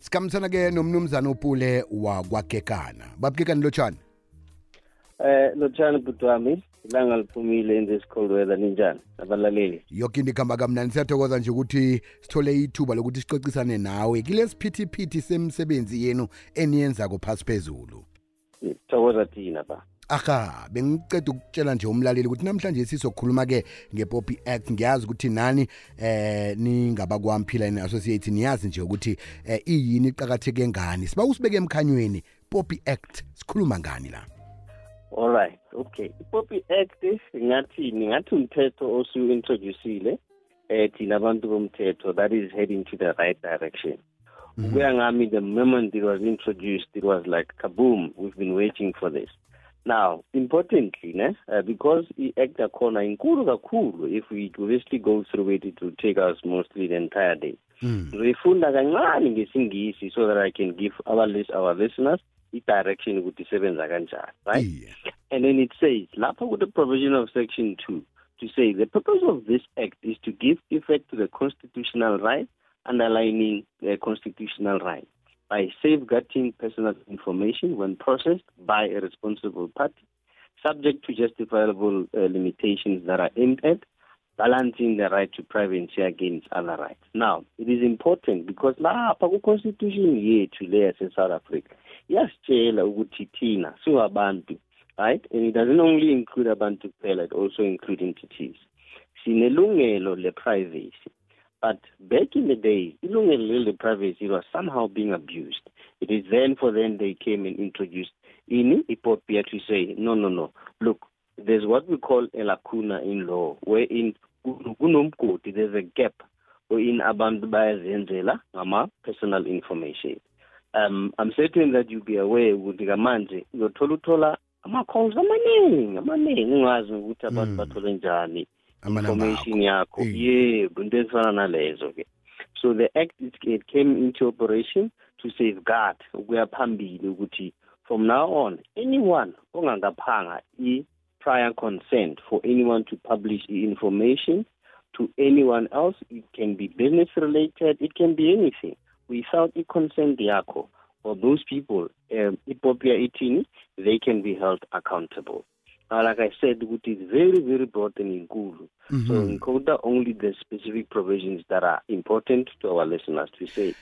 sikhambisana ke nomnumzana upule wakwagegana babugegani lotshani? Eh lotshani bhuti wami ilanga liphumile in this cold weather ninjani? Abalaleli yoke into ikhamba kamnandi. Siyathokoza nje ukuthi sithole ithuba lokuthi sicocisane nawe kile siphithiphithi semsebenzi yenu eniyenzako phasi phezulu. Thokoza thina ba. Aha bengiceda ukutshela nje umlaleli ukuthi namhlanje sizokhuluma-ke nge-poppy act. Ngiyazi ukuthi nani eh ningabakwamphiline associate niyazi nje ukuthi eh, iyini iqakatheke ngani? Siba usibeke emkhanyweni poppy act. Sikhuluma ngani la? Alright okay. I-poppy act ngathi ningathi umthetho osu-introducile eh thina abantu bomthetho that is heading to the right direction. Ukuya ngami the moment it was introduced it was like kaboom we've been waiting for this. Now importantly ne uh, because i-act yakhona inkulu kakhulu if we obviously go through it it will take us mostly the entire day. Ngizoyifunda kancane ngesingisi so that i can give our, lis our listeners i-direction ukuthi isebenza kanjani right? Iye. and then it says lapha with the provision of section 2 to say the purpose of this act is to give effect to the constitutional right underlining the constitutional right by safeguarding personal information when processed by a responsible party subject to justifiable uh, limitations that are aimed at balancing the right to privacy against other rights. Now it is important because lapha ku-constitution yethu le yase-south africa iyasitshela ukuthi thina singabantu right? And it doesn't only include abantu kuphela it also include entities. Sinelungelo le-privacy but back in the day ilungelo le-privacy was somehow being abused it is then for then they came and introduced ini ipopia to say no no no. Look there's what we call a lacuna in law wherein kun- kunomgodi there's a gap in wherein abantu bayazenzela ngama-personal information. Um i'm certain that you'll be aware ukuthi kamanje uyothola uthola ama-calls amaningi amaningi. Ungazi ukuthi abantu Mm. bathole njani. Amanamba information yakho. Eh. yebo into ezifana nalezo ke. So the act it, it came into operation to safeguard ukuya phambili ukuthi from now on anyone ongangaphanga i-prior consent for anyone to publish i-information to anyone else it can be business related it can be anything. Without i-consent yakho for those people um, ipopia ithini they can be held accountable now like i said ukuthi it's very very broad and inkulu so Mhm. encoder only the specific provisions that are important to our listeners to say.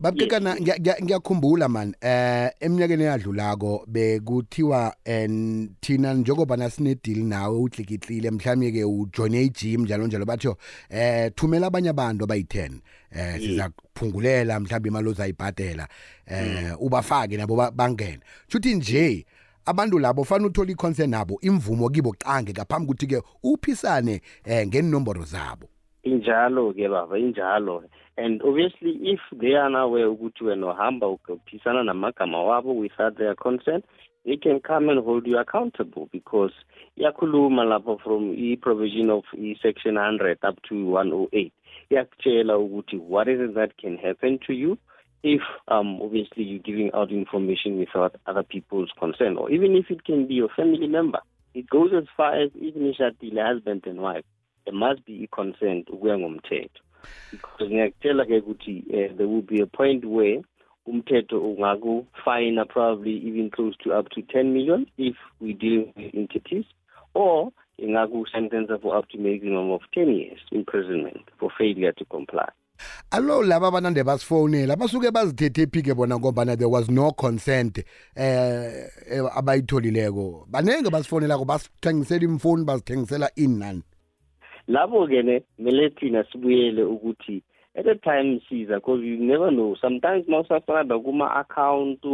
Babukekana ngiyakhumbula man. Eh eminyakeni eyadlulako bekuthiwa en thina njengoba nasinedeal nawe udlikitlile mhlawumbe ke ujoine igym njalo njalo. Batho eh thumela abanye abantu abayi-10 eh siza kuphungulela mhlawumbe imali ozayibhadela. Eh ubafake nabo ba- bangene. Shuthi nje abantu labo fanele uthole i-consent nabo imvumo kibo qange ngaphambi ukuthi ke uphisane eh ngenomboro zabo. Injalo ke baba injalo. And obviously if they are now aware ukuthi wena uhamba uphisana namagama wabo without their consent they can come and hold you accountable because iyakhuluma lapho from i-provision of i-section 100 up to 108 iyakutshela ukuthi what is it that can happen to you? If um obviously you're giving out information without other people's consent or even if it can be your family member it goes as far as even ishadile husband and wife there must be i-consent ukuya ngomthetho because ngiyakutshela ke ukuthi uh, there will be a point where umthetho ungakufina probably even close to up to 10 million if we deal with entities or ingaku-sentence for up to maximum of 10 years imprisonment for failure to comply alo laba abanande basifonela basuke bazithethe phike bona ngombana there was no consent eh eh, abayitholileko. Banenge basifonelako basithengisela imfoni bazithengisela inani labo ke ne kumele thina sibuyele ukuthi at a time siza because you never know. Sometimes mawusafana kuma-account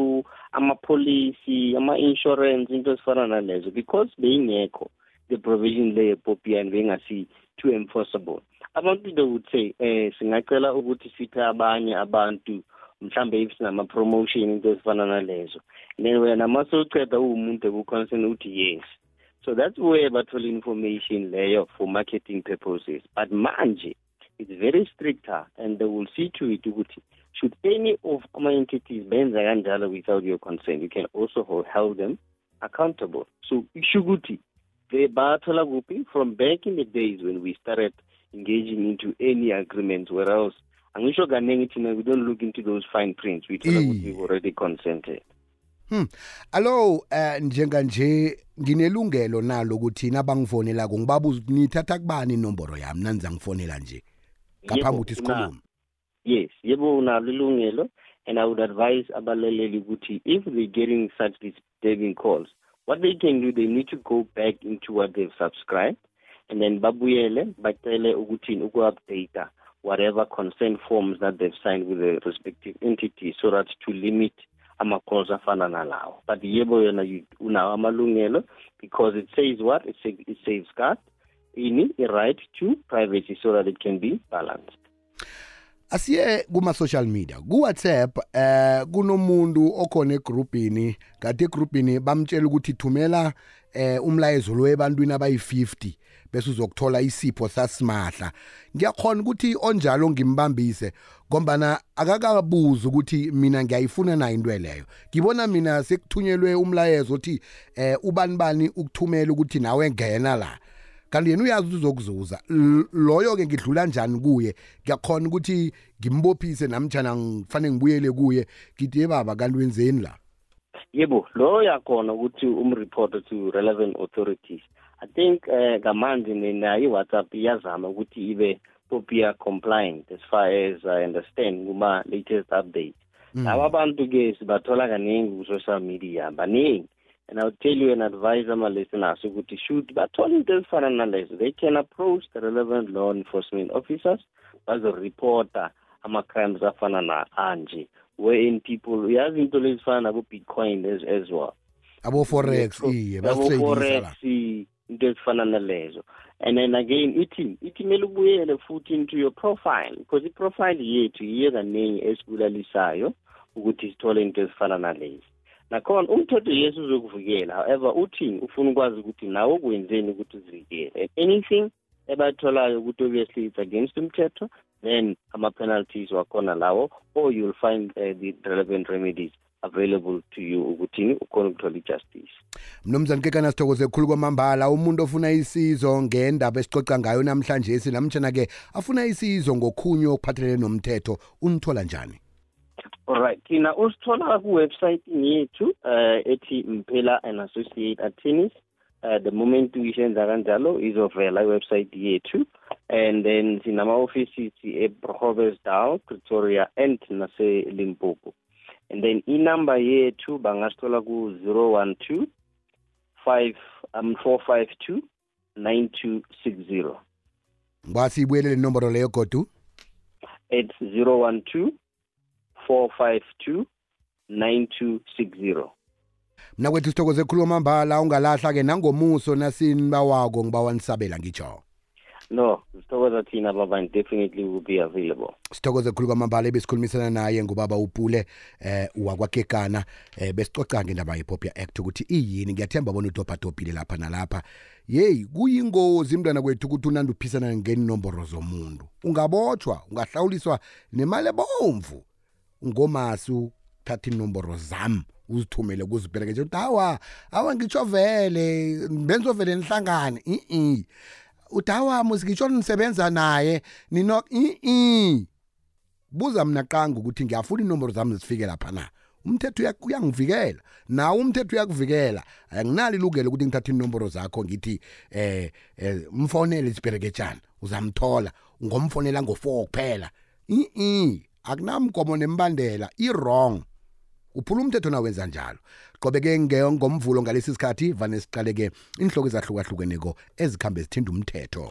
ama-policy ama-insurance into ezifana nalezo because beyingekho. The provision le yepopian beyingasi too enforceable. Abantu they would say eh singacela ukuthi siphe abanye abantu mhlambe if sinama-promotion into ezifana nalezo. Then wena masewuceda uwumuntu ekuconcern uthi yes. So that's where bathola information leyo for marketing purposes. But manje it's very stricter and they will see to it ukuthi should any of ama-entities benza kanjalo without your consent you can also hold, hold them accountable. So isho ukuthi they bathola kuphi from back in the days when we started engaging into any agreements where else angisho kaningi thina we don't look into those fine prints we tell Iye. ukuthi we've already consented. Alo eh njenganje nginelungelo nalo ukuthi nabangifonelako ngibabuza ukuthi nithatha kubani inomboro yami? Nanza ngifonela nje? Ngaphambi Yebo, ukuthi una- sikhulume. Yes yebo unalo ilungelo and i would advise abalaleli ukuthi if they're getting such disturbing calls what they can do they need to go back into what they've subscribed and then babuyele bacele ukuthi uku-update whatever consent forms that they've signed with the respective entities so that to limit ama-calls afana nalawo. But yebo yona unawo amalungelo because it says what? It, sa- it safeguard ini i-right to privacy so that it can be balanced asiye kuma-social media ku-whatsapp eh kunomuntu okhona egrubhini kade egrubhini bamtshela ukuthi thumela eh umlayezo lo ebantwini abayi-50 bese uzokuthola isipho sasimahla. Ngiyakhona ukuthi onjalo ngimbambise ngombana akakabuza ukuthi mina ngiyayifuna nayo into leyo. Ngibona mina sekuthunyelwe umlayezo othi eh ubani bani ukuthumela ukuthi nawe ngena la. Kanti yena uyazi ukuthi uzokuzuza L- loyo-ke ngidlula njani kuye? Ngiyakhona ukuthi ngimbophise namtshana ngifanele ngibuyele kuye. Ngithi ye baba kanti wenzeni la? Yebo lo yakhona ukuthi umreport to relevant authorities. I think uh, ngamanje nayo i-whatsapp iyazama ukuthi ibe popia compliant as far as i understand kuma-latest updates laba abantu-ke sibathola kaningi ku-social media baningi and i'll tell you and advise ama-listeners ukuthi should bathole into ezifana nalezo. They can approach the relevant law enforcement officers bazoreporta ama-crimes afana na anje wherein people we uyazi into lezifana nabo-bitcoin as, as well. Abo-forex iye basitradisa forex la into ezifana nalezo. And then again ithi ithi kumele ubuyele futhi into your profile because iprofile yethu yiyo kaningi esibulalisayo ukuthi sithole into ezifana nalezi nakhona umthetho yesu uzokuvikela however uthini ufuna ukwazi ukuthi nawe ukwenzeni ukuthi uzivikele. Anything ebatholayo ukuthi obviously it's against umthetho then ama-penalties wakhona lawo or you'll find uh, the relevant remedies available to you ukuthini ukhona ukuthola i-justice. Mnumzane kekana sithokoze khulu kwamambala. Umuntu ofuna isizo ngendaba esicoca ngayo namhlanje sinamtshana-ke afuna isizo ngokhunye okuphathelene nomthetho unithola njani alright thina usithola kuwebsite yethu uh, ethi mpela and associate attorneys uh, the moment uyisenza kanjalo izovela iwebsite yethu. And then sinama-offices ebrobesdown pretoria and nase-limpopo. And then inumber yethu bangasithola ku-zero one two five um four five two nine two six zero. Ngwasi ibuyelele inomboro leyo godu? It's zero one two four five two nine two six zero. Mna kwethu sithokoze khulu kwamambala ungalahla-ke nangomuso nasinibawako ngibawanisabela ngitsho no sithokoza thina baba and definitely will be available. Sithokoze khulu kwamambala ebesikhulumisana naye ngubaba upule eh wakwakekana eh besicoca ngendaba yepopia act ukuthi iyini. Ngiyathemba bona utophatopile lapha nalapha. Yeyi kuyingozi mntwana kwethu ukuthi unandi uphisana ngenomboro zomuntu. Ungabotshwa ungahlawuliswa nemali ebomvu. Ngomasi uthatha inomboro zami uzithumele kuziberekeshe ukuthi awa awa ngitsho vele benzovele nihlangane. I uthi awa musikitsho nisebenza naye nino i buza mina qanga ukuthi ngiyafuna inomboro zami zifike lapha na? Umthetho uya- uyangivikela. Nawe umthetho uyakuvikela. Anginalo ilungelo ukuthi ngithathe inomboro zakho ngithi eh, eh mfonele isibereketshana uzamthola ngomfonela ngo-4 kuphela. I akunamgomo nembandela i-wrong. Uphula umthetho nawenza njalo? Qobe-ke nge- ngomvulo ngalesi sikhathi vane siqale-ke inhloko ezahlukahlukeneko ezikhambe zithinda umthetho.